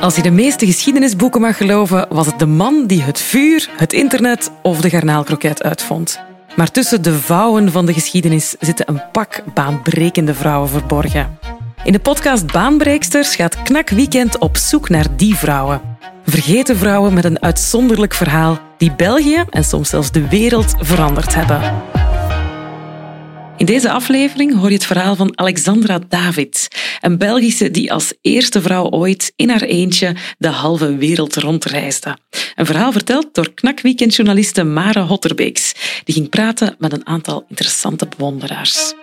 Als je de meeste geschiedenisboeken mag geloven, was het de man die het vuur, het internet of de garnaalkroket uitvond. Maar tussen de vouwen van de geschiedenis zitten een pak baanbrekende vrouwen verborgen. In de podcast Baanbreeksters gaat Knak Weekend op zoek naar die vrouwen. Vergeten vrouwen met een uitzonderlijk verhaal die België en soms zelfs de wereld veranderd hebben. In deze aflevering hoor je het verhaal van Alexandra David, een Belgische die als eerste vrouw ooit in haar eentje de halve wereld rondreisde. Een verhaal verteld door knakweekendjournaliste Mare Hotterbeeks, die ging praten met een aantal interessante bewonderaars.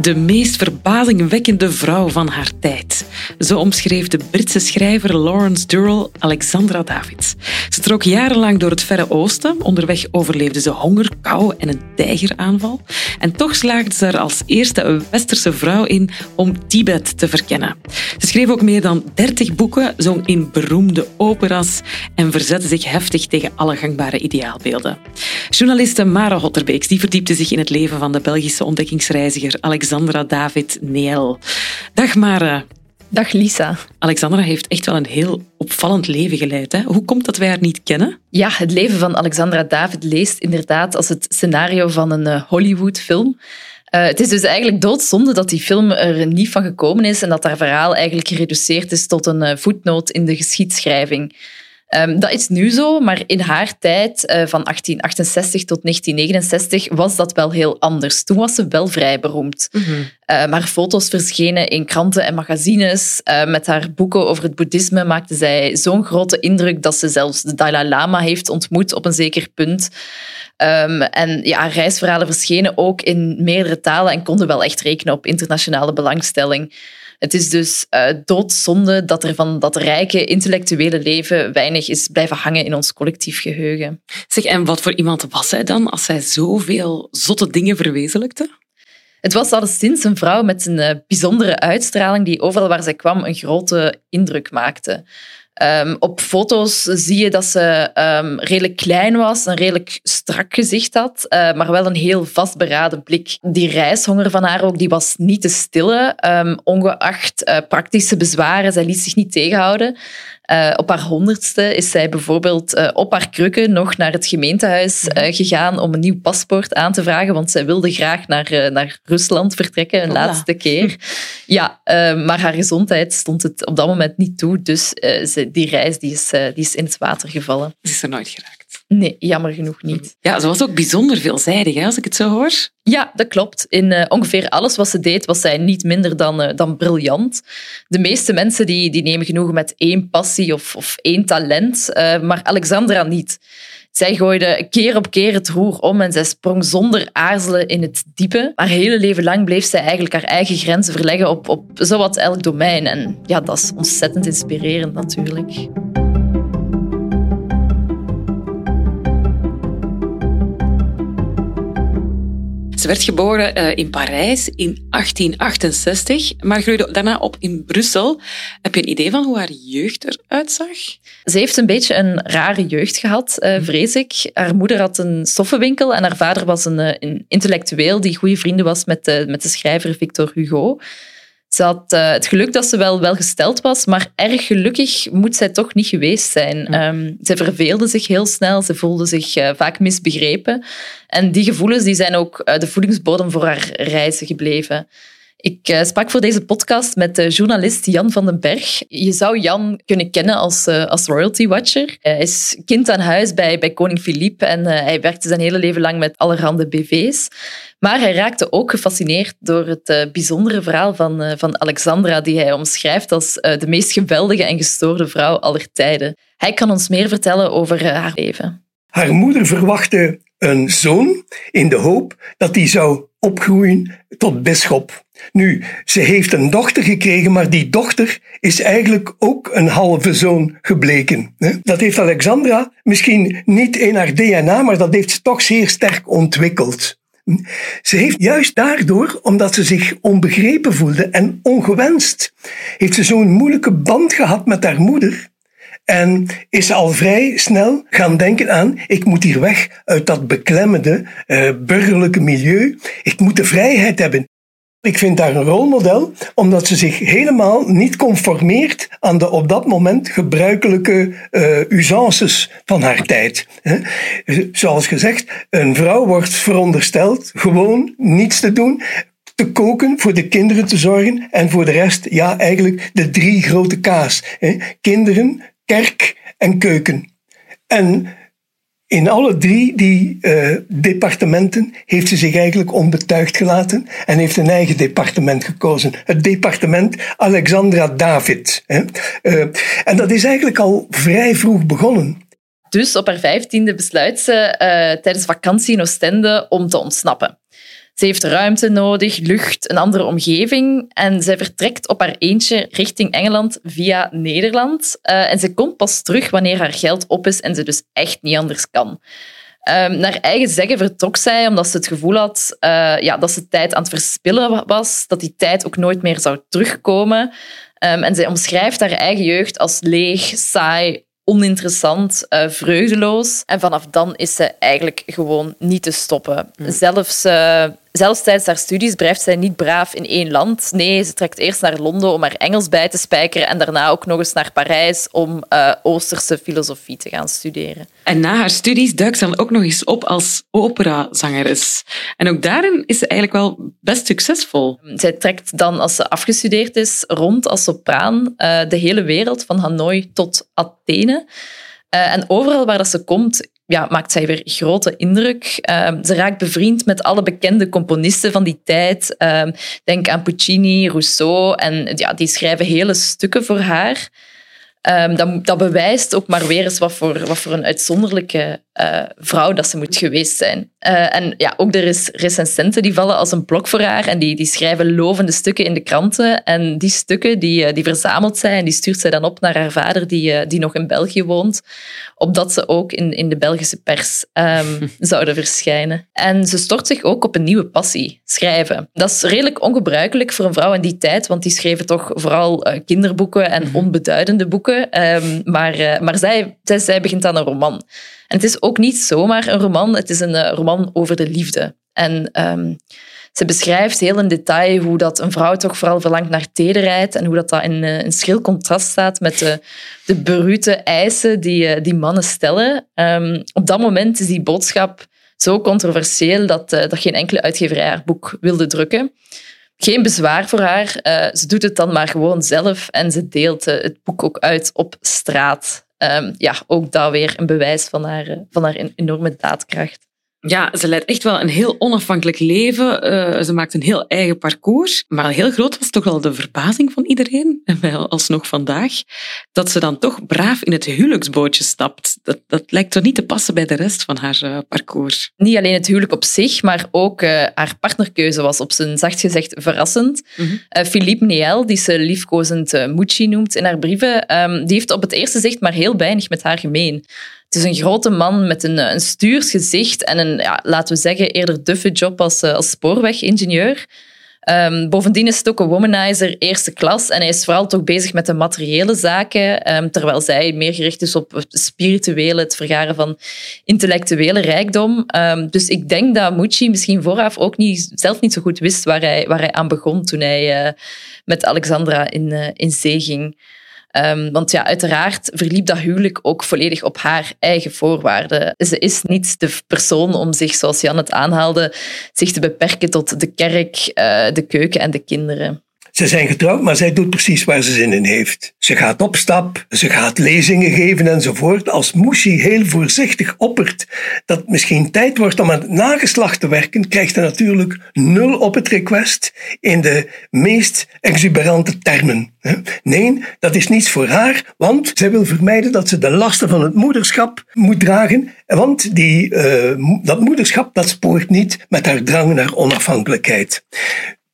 De meest verbazingwekkende vrouw van haar tijd. Zo omschreef de Britse schrijver Lawrence Durrell Alexandra Davids. Ze trok jarenlang door het Verre Oosten. Onderweg overleefde ze honger, kou en een tijgeraanval. En toch slaagde ze er als eerste westerse vrouw in om Tibet te verkennen. Ze schreef ook meer dan 30 boeken, zong in beroemde operas en verzette zich heftig tegen alle gangbare ideaalbeelden. Journaliste Mara Hotterbeeks die verdiepte zich in het leven van de Belgische ontdekkingsreiziger Alexandra David Neel. Dag Mara. Dag Lisa. Alexandra heeft echt wel een heel opvallend leven geleid. Hè? Hoe komt dat wij haar niet kennen? Ja, het leven van Alexandra David leest inderdaad als het scenario van een uh, Hollywood-film. Uh, het is dus eigenlijk doodzonde dat die film er niet van gekomen is en dat haar verhaal eigenlijk gereduceerd is tot een uh, voetnoot in de geschiedschrijving. Um, dat is nu zo, maar in haar tijd, uh, van 1868 tot 1969, was dat wel heel anders. Toen was ze wel vrij beroemd. Mm -hmm. uh, maar foto's verschenen in kranten en magazines. Uh, met haar boeken over het boeddhisme maakte zij zo'n grote indruk dat ze zelfs de Dalai Lama heeft ontmoet op een zeker punt. Um, en ja, haar reisverhalen verschenen ook in meerdere talen en konden wel echt rekenen op internationale belangstelling. Het is dus uh, doodzonde dat er van dat rijke intellectuele leven weinig is blijven hangen in ons collectief geheugen. Zeg, en wat voor iemand was zij dan als zij zoveel zotte dingen verwezenlijkte? Het was alleszins een vrouw met een uh, bijzondere uitstraling die overal waar zij kwam een grote indruk maakte. Um, op foto's zie je dat ze um, redelijk klein was, een redelijk strak gezicht had, uh, maar wel een heel vastberaden blik. Die reishonger van haar ook, die was niet te stillen, um, ongeacht uh, praktische bezwaren. Zij liet zich niet tegenhouden. Uh, op haar honderdste is zij bijvoorbeeld uh, op haar krukken nog naar het gemeentehuis uh, gegaan om een nieuw paspoort aan te vragen, want zij wilde graag naar, naar Rusland vertrekken, een laatste keer. Ja, maar haar gezondheid stond het op dat moment niet toe, dus ze, die reis die is, die is in het water gevallen. Ze is er nooit geraakt. Nee, jammer genoeg niet. Ja, ze was ook bijzonder veelzijdig, hè, als ik het zo hoor. Ja, dat klopt. In uh, ongeveer alles wat ze deed, was zij niet minder dan, uh, dan briljant. De meeste mensen die, die nemen genoegen met één passie of, of één talent, uh, maar Alexandra niet. Zij gooide keer op keer het roer om en zij sprong zonder aarzelen in het diepe. Haar hele leven lang bleef zij eigenlijk haar eigen grenzen verleggen op, op zowat elk domein. En ja, dat is ontzettend inspirerend natuurlijk. Ze werd geboren uh, in Parijs in 1868, maar groeide daarna op in Brussel. Heb je een idee van hoe haar jeugd eruit zag? Ze heeft een beetje een rare jeugd gehad, uh, vrees ik. Haar moeder had een stoffenwinkel en haar vader was een, een intellectueel die goede vrienden was met de, met de schrijver Victor Hugo. Ze had uh, het geluk dat ze wel welgesteld was, maar erg gelukkig moet zij toch niet geweest zijn. Ja. Um, ze verveelde zich heel snel, ze voelde zich uh, vaak misbegrepen. En die gevoelens die zijn ook uh, de voedingsbodem voor haar reizen gebleven. Ik uh, sprak voor deze podcast met journalist Jan van den Berg. Je zou Jan kunnen kennen als, uh, als royalty watcher. Hij is kind aan huis bij, bij koning Philippe en uh, hij werkte zijn hele leven lang met allerhande BV's. Maar hij raakte ook gefascineerd door het bijzondere verhaal van, van Alexandra, die hij omschrijft als de meest geweldige en gestoorde vrouw aller tijden. Hij kan ons meer vertellen over haar leven. Haar moeder verwachtte een zoon in de hoop dat hij zou opgroeien tot bisschop. Nu, ze heeft een dochter gekregen, maar die dochter is eigenlijk ook een halve zoon gebleken. Dat heeft Alexandra misschien niet in haar DNA, maar dat heeft ze toch zeer sterk ontwikkeld. Ze heeft juist daardoor, omdat ze zich onbegrepen voelde en ongewenst, heeft ze zo'n moeilijke band gehad met haar moeder, en is al vrij snel gaan denken aan, ik moet hier weg uit dat beklemmende uh, burgerlijke milieu. Ik moet de vrijheid hebben. Ik vind haar een rolmodel, omdat ze zich helemaal niet conformeert aan de op dat moment gebruikelijke uh, usances van haar tijd. Zoals gezegd, een vrouw wordt verondersteld gewoon niets te doen, te koken, voor de kinderen te zorgen en voor de rest, ja, eigenlijk de drie grote K's. Kinderen, kerk en keuken. En in alle drie die uh, departementen heeft ze zich eigenlijk onbetuigd gelaten en heeft een eigen departement gekozen. Het departement Alexandra David. Hè. Uh, en dat is eigenlijk al vrij vroeg begonnen. Dus op haar vijftiende besluit ze uh, tijdens vakantie in Oostende om te ontsnappen. Ze heeft ruimte nodig, lucht, een andere omgeving. En zij vertrekt op haar eentje richting Engeland via Nederland. Uh, en ze komt pas terug wanneer haar geld op is en ze dus echt niet anders kan. Um, naar eigen zeggen vertrok zij omdat ze het gevoel had uh, ja, dat ze tijd aan het verspillen was, dat die tijd ook nooit meer zou terugkomen. Um, en zij omschrijft haar eigen jeugd als leeg, saai, oninteressant, uh, vreugdeloos. En vanaf dan is ze eigenlijk gewoon niet te stoppen. Zelfs uh, Zelfs tijdens haar studies blijft zij niet braaf in één land. Nee, ze trekt eerst naar Londen om haar Engels bij te spijkeren en daarna ook nog eens naar Parijs om uh, Oosterse filosofie te gaan studeren. En na haar studies duikt ze dan ook nog eens op als operazangeres. En ook daarin is ze eigenlijk wel best succesvol. Zij trekt dan, als ze afgestudeerd is, rond als sopraan uh, de hele wereld, van Hanoi tot Athene. Uh, en overal waar dat ze komt, ja, maakt zij weer grote indruk. Ehm, ze raakt bevriend met alle bekende componisten van die tijd. Uh, denk aan Puccini, Rousseau. En ja, die schrijven hele stukken voor haar. Um, dat, dat, bewijst ook maar weer eens wat voor, wat voor een uitzonderlijke uh, vrouw dat ze moet geweest zijn. Uh, en ja, ook er is recensenten die vallen als een blok voor haar en die, die schrijven lovende stukken in de kranten. En die stukken die, eh, die verzamelt zij en die stuurt zij dan op naar haar vader die, die nog in België woont, opdat ze ook in, in de Belgische pers um, zouden verschijnen. En ze stort zich ook op een nieuwe passie, schrijven. Dat is redelijk ongebruikelijk voor een vrouw in die tijd, want die schreven toch vooral kinderboeken en mhm. onbeduidende boeken. Um, maar maar zij, zij, zij begint aan een roman. En het is ook niet zomaar een roman, het is een uh, roman over de liefde. En um, ze beschrijft heel in detail hoe dat een vrouw toch vooral verlangt naar tederheid en hoe dat, dat in een schril contrast staat met de, de brute eisen die, uh, die mannen stellen. Um, op dat moment is die boodschap zo controversieel dat, uh, dat geen enkele uitgeverij haar boek wilde drukken. Geen bezwaar voor haar. Ze doet het dan maar gewoon zelf en ze deelt het boek ook uit op straat. Um, ja, ook daar weer een bewijs van haar, eh, van haar enorme daadkracht. Ja, ze leidt echt wel een heel onafhankelijk leven. Uh, ze maakt een heel eigen parcours. Maar heel groot was toch wel de verbazing van iedereen, en wel alsnog vandaag, dat ze dan toch braaf in het huwelijksbootje stapt. Dat, dat lijkt er niet te passen bij de rest van haar uh, parcours. Niet alleen het huwelijk op zich, maar ook uh, haar partnerkeuze was op zijn zacht gezegd verrassend. Mm -hmm. Philippe Niel, die ze liefkozend Mucci noemt in haar brieven, um, die heeft op het eerste zicht maar heel weinig met haar gemeen. Het is een grote man met een, een stuurs gezicht en een, ja, laten we zeggen, eerder duffe job als, eh, als spoorwegingenieur. Um, bovendien is het ook een womanizer eerste klas en hij is vooral toch bezig met de materiële zaken, um, terwijl zij meer gericht is op het spirituele, het vergaren van intellectuele rijkdom. Um, dus ik denk dat Mucci misschien vooraf ook niet, zelf niet zo goed wist waar hij, waar hij aan begon toen hij uh, met Alexandra in, in zee ging. Um, want ja, uiteraard verliep dat huwelijk ook volledig op haar eigen voorwaarden. Ze is niet de persoon om zich, zoals Jan het aanhaalde, zich te beperken tot de kerk, uh, de keuken en de kinderen. Ze zijn getrouwd, maar zij doet precies waar ze zin in heeft. Ze gaat op stap, ze gaat lezingen geven enzovoort. Als Moeshi heel voorzichtig oppert dat het misschien tijd wordt om aan het nageslacht te werken, krijgt hij natuurlijk nul op het request in de meest exuberante termen. Nee, dat is niets voor haar, want zij wil vermijden dat ze de lasten van het moederschap moet dragen, want die, uh, dat moederschap dat spoort niet met haar drang naar onafhankelijkheid.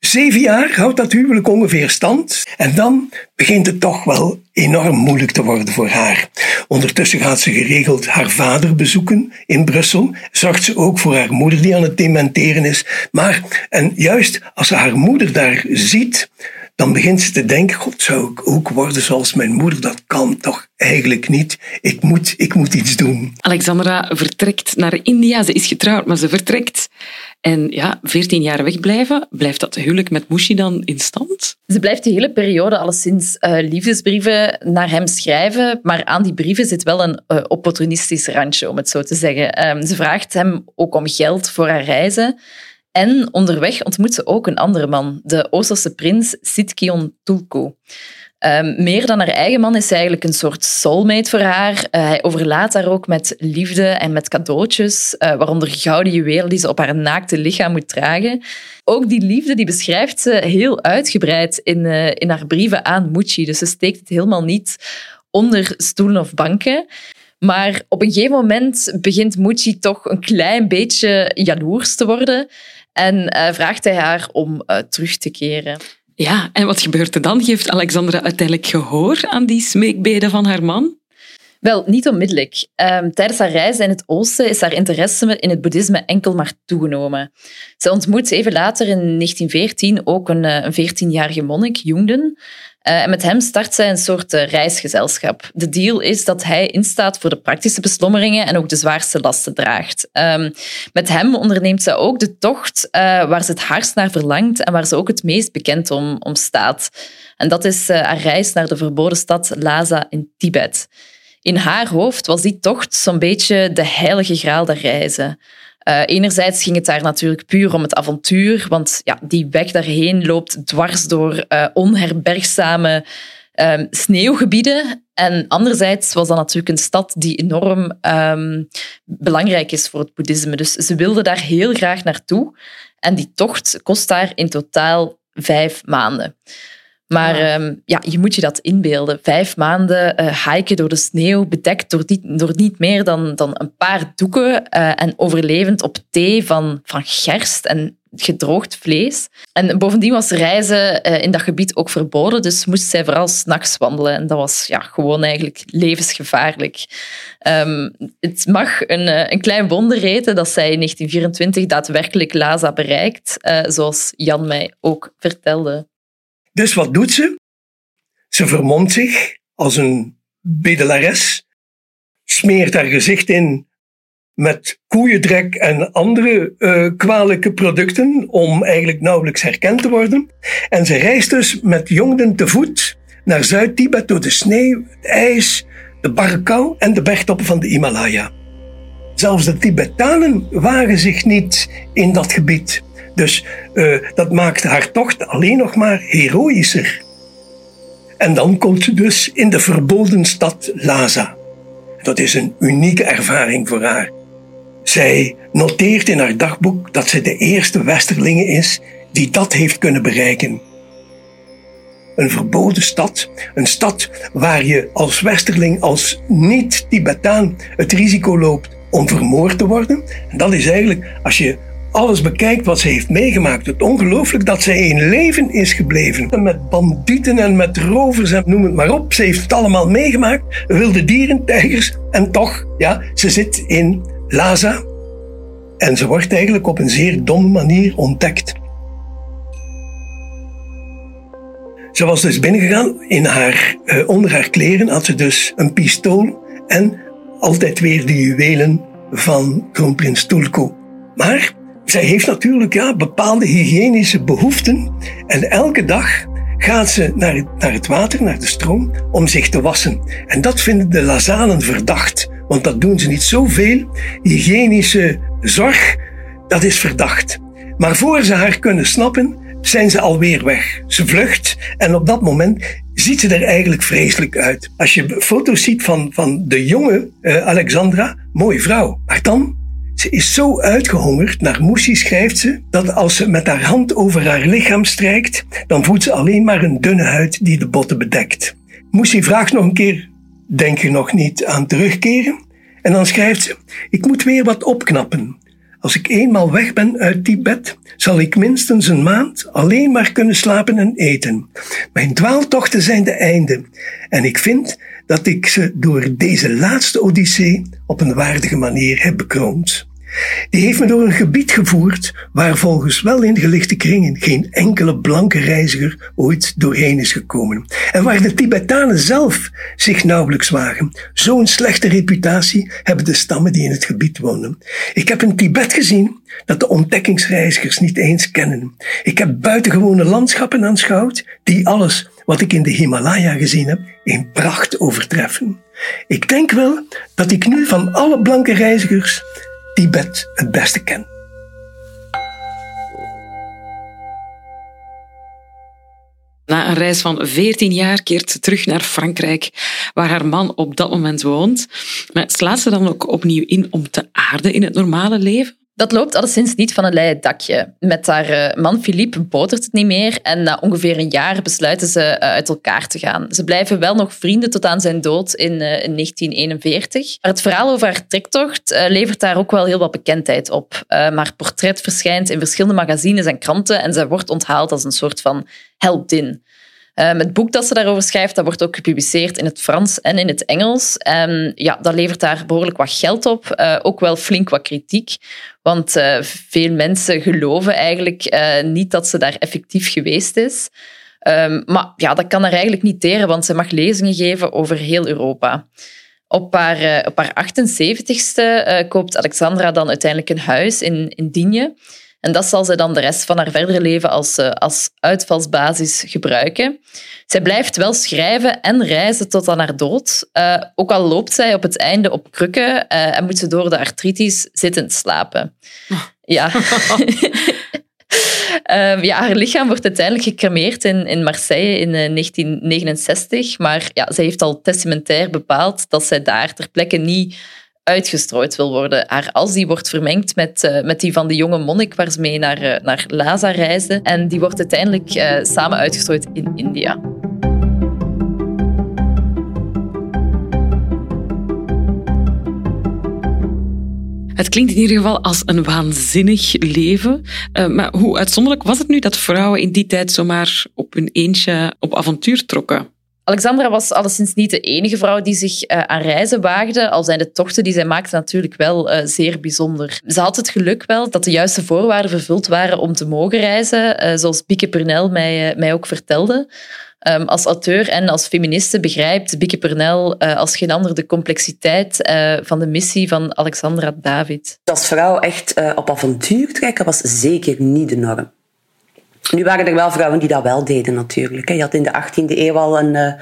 Zeven jaar houdt dat huwelijk ongeveer stand. En dan begint het toch wel enorm moeilijk te worden voor haar. Ondertussen gaat ze geregeld haar vader bezoeken in Brussel. Zorgt ze ook voor haar moeder die aan het dementeren is. Maar, en juist als ze haar moeder daar ziet, dan begint ze te denken, god, zou ik ook worden zoals mijn moeder? Dat kan toch eigenlijk niet. Ik moet, ik moet iets doen. Alexandra vertrekt naar India. Ze is getrouwd, maar ze vertrekt. En ja, veertien jaar wegblijven, blijft dat huwelijk met Mushi dan in stand? Ze blijft de hele periode alleszins uh, liefdesbrieven naar hem schrijven, maar aan die brieven zit wel een uh, opportunistisch randje, om het zo te zeggen. Um, ze vraagt hem ook om geld voor haar reizen. En onderweg ontmoet ze ook een andere man, de Oosterse prins Sitkion Tulku. Um, meer dan haar eigen man is hij eigenlijk een soort soulmate voor haar. Uh, hij overlaat haar ook met liefde en met cadeautjes, uh, waaronder gouden juwelen die ze op haar naakte lichaam moet dragen. Ook die liefde die beschrijft ze heel uitgebreid in, uh, in haar brieven aan Mucci. Dus ze steekt het helemaal niet onder stoelen of banken. Maar op een gegeven moment begint Mucci toch een klein beetje jaloers te worden en vraagt hij haar om terug te keren. Ja, en wat gebeurt er dan? Geeft Alexandra uiteindelijk gehoor aan die smeekbeden van haar man? Wel, niet onmiddellijk. Um, tijdens haar reis in het oosten is haar interesse in het boeddhisme enkel maar toegenomen. Ze ontmoet even later in 1914 ook een, eh, een 14-jarige monnik, Jungden. Uh, en met hem start zij een soort uh, reisgezelschap. De deal is dat hij instaat voor de praktische beslommeringen en ook de zwaarste lasten draagt. Um, met hem onderneemt ze ook de tocht uh, waar ze het hardst naar verlangt en waar ze ook het meest bekend om, om staat. En dat is haar reis naar de verboden stad Lhasa in Tibet. In haar hoofd was die tocht zo'n beetje de heilige graal der reizen. Uh, enerzijds ging het daar natuurlijk puur om het avontuur, want ja, die weg daarheen loopt dwars door uh, onherbergzame um, sneeuwgebieden. En anderzijds was dat natuurlijk een stad die enorm um, belangrijk is voor het boeddhisme. Dus ze wilde daar heel graag naartoe. En die tocht kost daar in totaal vijf maanden. Maar ja. Um, ja, je moet je dat inbeelden. Vijf maanden uh, hiken door de sneeuw, bedekt door, die, door niet meer dan, dan een paar doeken uh, en overlevend op thee van, van gerst en gedroogd vlees. En bovendien was reizen uh, in dat gebied ook verboden, dus moest zij vooral s'nachts wandelen. En dat was ja, gewoon eigenlijk levensgevaarlijk. Um, het mag een, een klein wonder heten dat zij in 1924 daadwerkelijk Lhasa bereikt, zoals Jan mij ook vertelde. Dus wat doet ze? Ze vermomt zich als een bedelares, smeert haar gezicht in met koeiendrek en andere uh, kwalijke producten om eigenlijk nauwelijks herkend te worden. En ze reist dus met jongden te voet naar Zuid-Tibet door de sneeuw, het ijs, de barre en de bergtoppen van de Himalaya. Zelfs de Tibetanen wagen zich niet in dat gebied. Dus uh, dat maakt haar tocht alleen nog maar heroïscher. En dan komt ze dus in de verboden stad Lhasa. Dat is een unieke ervaring voor haar. Zij noteert in haar dagboek dat ze de eerste westerlinge is die dat heeft kunnen bereiken. Een verboden stad, een stad waar je als westerling, als niet-Tibetaan het risico loopt om vermoord te worden. En dat is eigenlijk, als je alles bekijkt wat ze heeft meegemaakt. Het ongelooflijk dat zij in leven is gebleven. Met bandieten en met rovers en noem het maar op. Ze heeft het allemaal meegemaakt. Wilde dieren, tijgers. En toch, ja, ze zit in Lhasa. En ze wordt eigenlijk op een zeer domme manier ontdekt. Ze was dus binnengegaan. In haar, uh, onder haar kleren had ze dus een pistool en altijd weer de juwelen van kroonprins Tulku. Maar zij heeft natuurlijk ja, bepaalde hygiënische behoeften. En elke dag gaat ze naar het, naar het water, naar de stroom, om zich te wassen. En dat vinden de Lazanen verdacht. Want dat doen ze niet zoveel. Hygiënische zorg, dat is verdacht. Maar voor ze haar kunnen snappen, zijn ze alweer weg. Ze vlucht en op dat moment ziet ze er eigenlijk vreselijk uit. Als je foto's ziet van, van de jonge uh, Alexandra, mooie vrouw. Maar dan ze is zo uitgehongerd, naar Moesie schrijft ze, dat als ze met haar hand over haar lichaam strijkt, dan voelt ze alleen maar een dunne huid die de botten bedekt. Moesie vraagt nog een keer, denk je nog niet aan terugkeren? En dan schrijft ze, ik moet weer wat opknappen. Als ik eenmaal weg ben uit Tibet, zal ik minstens een maand alleen maar kunnen slapen en eten. Mijn dwaaltochten zijn de einde. En ik vind dat ik ze door deze laatste odyssee op een waardige manier heb bekroond. Die heeft me door een gebied gevoerd waar volgens wel ingelichte kringen geen enkele blanke reiziger ooit doorheen is gekomen. En waar de Tibetanen zelf zich nauwelijks wagen. Zo'n slechte reputatie hebben de stammen die in het gebied wonen. Ik heb een Tibet gezien dat de ontdekkingsreizigers niet eens kennen. Ik heb buitengewone landschappen aanschouwd die alles wat ik in de Himalaya gezien heb in pracht overtreffen. Ik denk wel dat ik nu van alle blanke reizigers Tibet het beste ken. Na een reis van 14 jaar keert ze terug naar Frankrijk, waar haar man op dat moment woont. Maar slaat ze dan ook opnieuw in om te aarden in het normale leven? Dat loopt alleszins niet van een leien dakje. Met haar eh, man Philippe botert het niet meer en na ongeveer een jaar besluiten ze eh, uit elkaar te gaan. Ze blijven wel nog vrienden tot aan zijn dood in, in 1941. Maar het verhaal over haar trektocht levert daar ook wel heel wat bekendheid op. haar portret verschijnt in verschillende magazines en kranten en zij wordt onthaald als een soort van heldin. Um, het boek dat ze daarover schrijft, dat wordt ook gepubliceerd in het Frans en in het Engels. En ja, dat levert daar behoorlijk wat geld op. Uh, ook wel flink wat kritiek. Want uh, veel mensen geloven eigenlijk uh, niet dat ze daar effectief geweest is. Um, maar ja, dat kan haar eigenlijk niet teren, want ze mag lezingen geven over heel Europa. Op haar, op haar 78ste koopt Alexandra dan uiteindelijk een huis in, in Digne. En dat zal ze dan de rest van haar verdere leven als, eh, als uitvalsbasis gebruiken. Zij blijft wel schrijven en reizen tot aan haar dood. Uh, ook al loopt zij op het einde op krukken uh, en moet ze door de artritis zittend slapen. Oh. Ja. Uh, ja, haar lichaam wordt uiteindelijk gecremeerd in, in Marseille in 1969. Maar ja, zij heeft al testamentair bepaald dat zij daar ter plekke niet uitgestrooid wil worden. Haar as die wordt vermengd met, uh, met die van de jonge monnik waar ze mee naar, uh, naar Lhasa reizen. En die wordt uiteindelijk uh, samen uitgestrooid in India. Het klinkt in ieder geval als een waanzinnig leven. Maar hoe uitzonderlijk was het nu dat vrouwen in die tijd zomaar op hun eentje op avontuur trokken? Alexandra was alleszins niet de enige vrouw die zich uh, aan reizen waagde, al zijn de tochten die zij maakte natuurlijk wel uh, zeer bijzonder. Ze had het geluk wel dat de juiste voorwaarden vervuld waren om te mogen reizen, uh, zoals Bieke Purnell mij, mij ook vertelde. Um, als auteur en als feministe begrijpt Bieke Purnell als geen ander de complexiteit van de missie van Alexandra David. Als vrouw echt op avontuur trekken was zeker niet de norm. Nu waren er wel vrouwen die dat wel deden natuurlijk. Je had in de 18e eeuw al een, uh,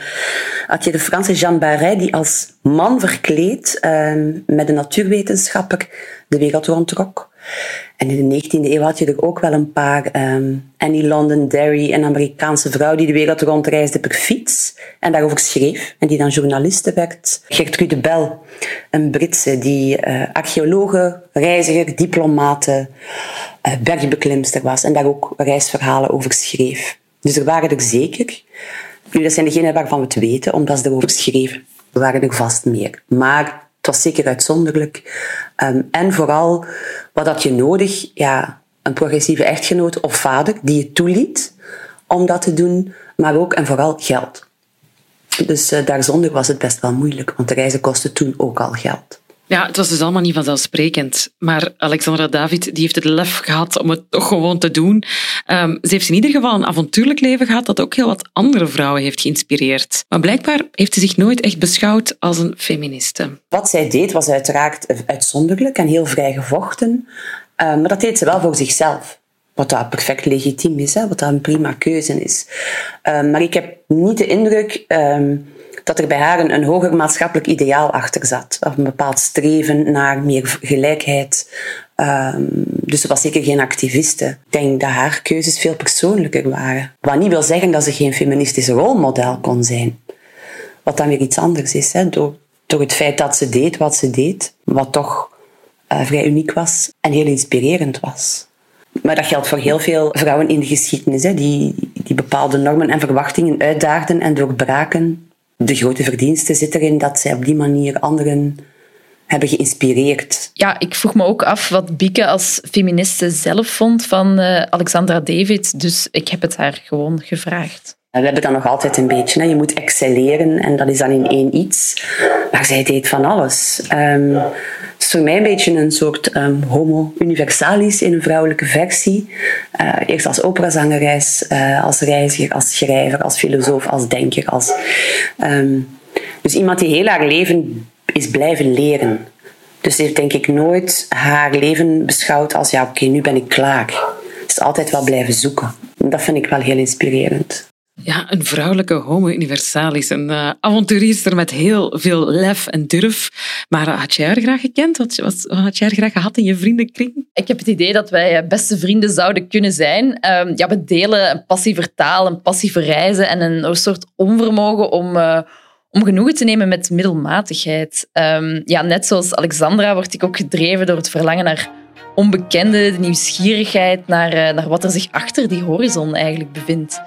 had je de Franse Jeanne Barret die als man verkleed uh, met een natuurwetenschapper de wereld rondtrok. En in de 19e eeuw had je er ook wel een paar. Um, Annie Londonderry, een Amerikaanse vrouw die de wereld rondreisde per fiets en daarover schreef en die dan journaliste werd. Gertrude Bell, een Britse die uh, archeologe, reiziger, diplomate, uh, bergbeklimster was en daar ook reisverhalen over schreef. Dus er waren er zeker. Nu, dat zijn degenen waarvan we het weten, omdat ze erover schreven. Er waren er vast meer. Maar het was zeker uitzonderlijk. Um, en vooral, wat had je nodig? Ja, een progressieve echtgenoot of vader die je toeliet om dat te doen, maar ook en vooral geld. Dus uh, daarzonder was het best wel moeilijk, want de reizen kostten toen ook al geld. Ja, het was dus allemaal niet vanzelfsprekend. Maar Alexandra David die heeft het lef gehad om het toch gewoon te doen. Um, ze heeft in ieder geval een avontuurlijk leven gehad dat ook heel wat andere vrouwen heeft geïnspireerd. Maar blijkbaar heeft ze zich nooit echt beschouwd als een feministe. Wat zij deed was uiteraard uitzonderlijk en heel vrij gevochten. Um, maar dat deed ze wel voor zichzelf. Wat dat perfect legitiem is, wat dat een prima keuze is. Um, maar ik heb niet de indruk dat er bij haar een, hoger maatschappelijk ideaal achter zat. Een bepaald streven naar meer gelijkheid. Um, dus ze was zeker geen activiste. Ik denk dat haar keuzes veel persoonlijker waren. Wat niet wil zeggen dat ze geen feministisch rolmodel kon zijn. Wat dan weer iets anders is. Hè? Door, het feit dat ze deed wat ze deed. Wat toch uh, vrij uniek was en heel inspirerend was. Maar dat geldt voor heel veel vrouwen in de geschiedenis, hè, die, die bepaalde normen en verwachtingen uitdaagden en doorbraken de grote verdienste zit erin dat zij op die manier anderen hebben geïnspireerd. Ja, ik vroeg me ook af wat Bieke als feministe zelf vond van uh, Alexandra David. Dus ik heb het haar gewoon gevraagd. We hebben dat nog altijd een beetje. Hè. Je moet excelleren en dat is dan in één iets. Maar zij deed van alles. Um, is voor mij een beetje een soort um, homo universalis in een vrouwelijke versie. Uh, eerst als operazangeres, uh, als reiziger, als schrijver, als filosoof, als denker. Als, um, dus iemand die heel haar leven is blijven leren. Dus heeft denk ik nooit haar leven beschouwd als ja oké, nu ben ik klaar. Ze is altijd wel blijven zoeken. Dat vind ik wel heel inspirerend. Ja, een vrouwelijke homo universalis. Een uh, avonturierster met heel veel lef en durf. Maar had jij haar graag gekend? Wat, had jij haar graag gehad in je vriendenkring? Ik heb het idee dat wij eh, beste vrienden zouden kunnen zijn. Um, ja, we delen een passie voor taal, een passie voor reizen en een, soort onvermogen om... Om genoegen te nemen met middelmatigheid. Um, ja, net zoals Alexandra word ik ook gedreven door het verlangen naar onbekende, de nieuwsgierigheid naar, naar wat er zich achter die horizon eigenlijk bevindt.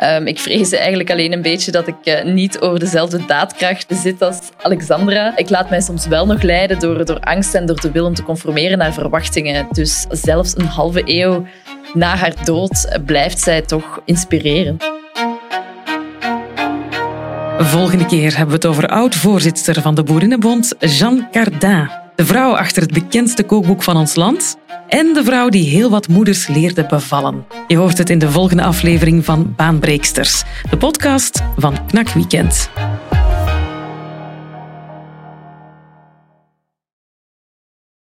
Um, ik vrees eigenlijk alleen een beetje dat ik uh, niet over dezelfde daadkracht bezit als Alexandra. Ik laat mij soms wel nog leiden door, door angst en door de wil om te conformeren naar verwachtingen. Dus zelfs een halve eeuw na haar dood blijft zij toch inspireren. Volgende keer hebben we het over oud-voorzitter van de Boerinnenbond, Jeanne Cardin. De vrouw achter het bekendste kookboek van ons land en de vrouw die heel wat moeders leerde bevallen. Je hoort het in de volgende aflevering van Baanbreeksters, de podcast van Knak Weekend.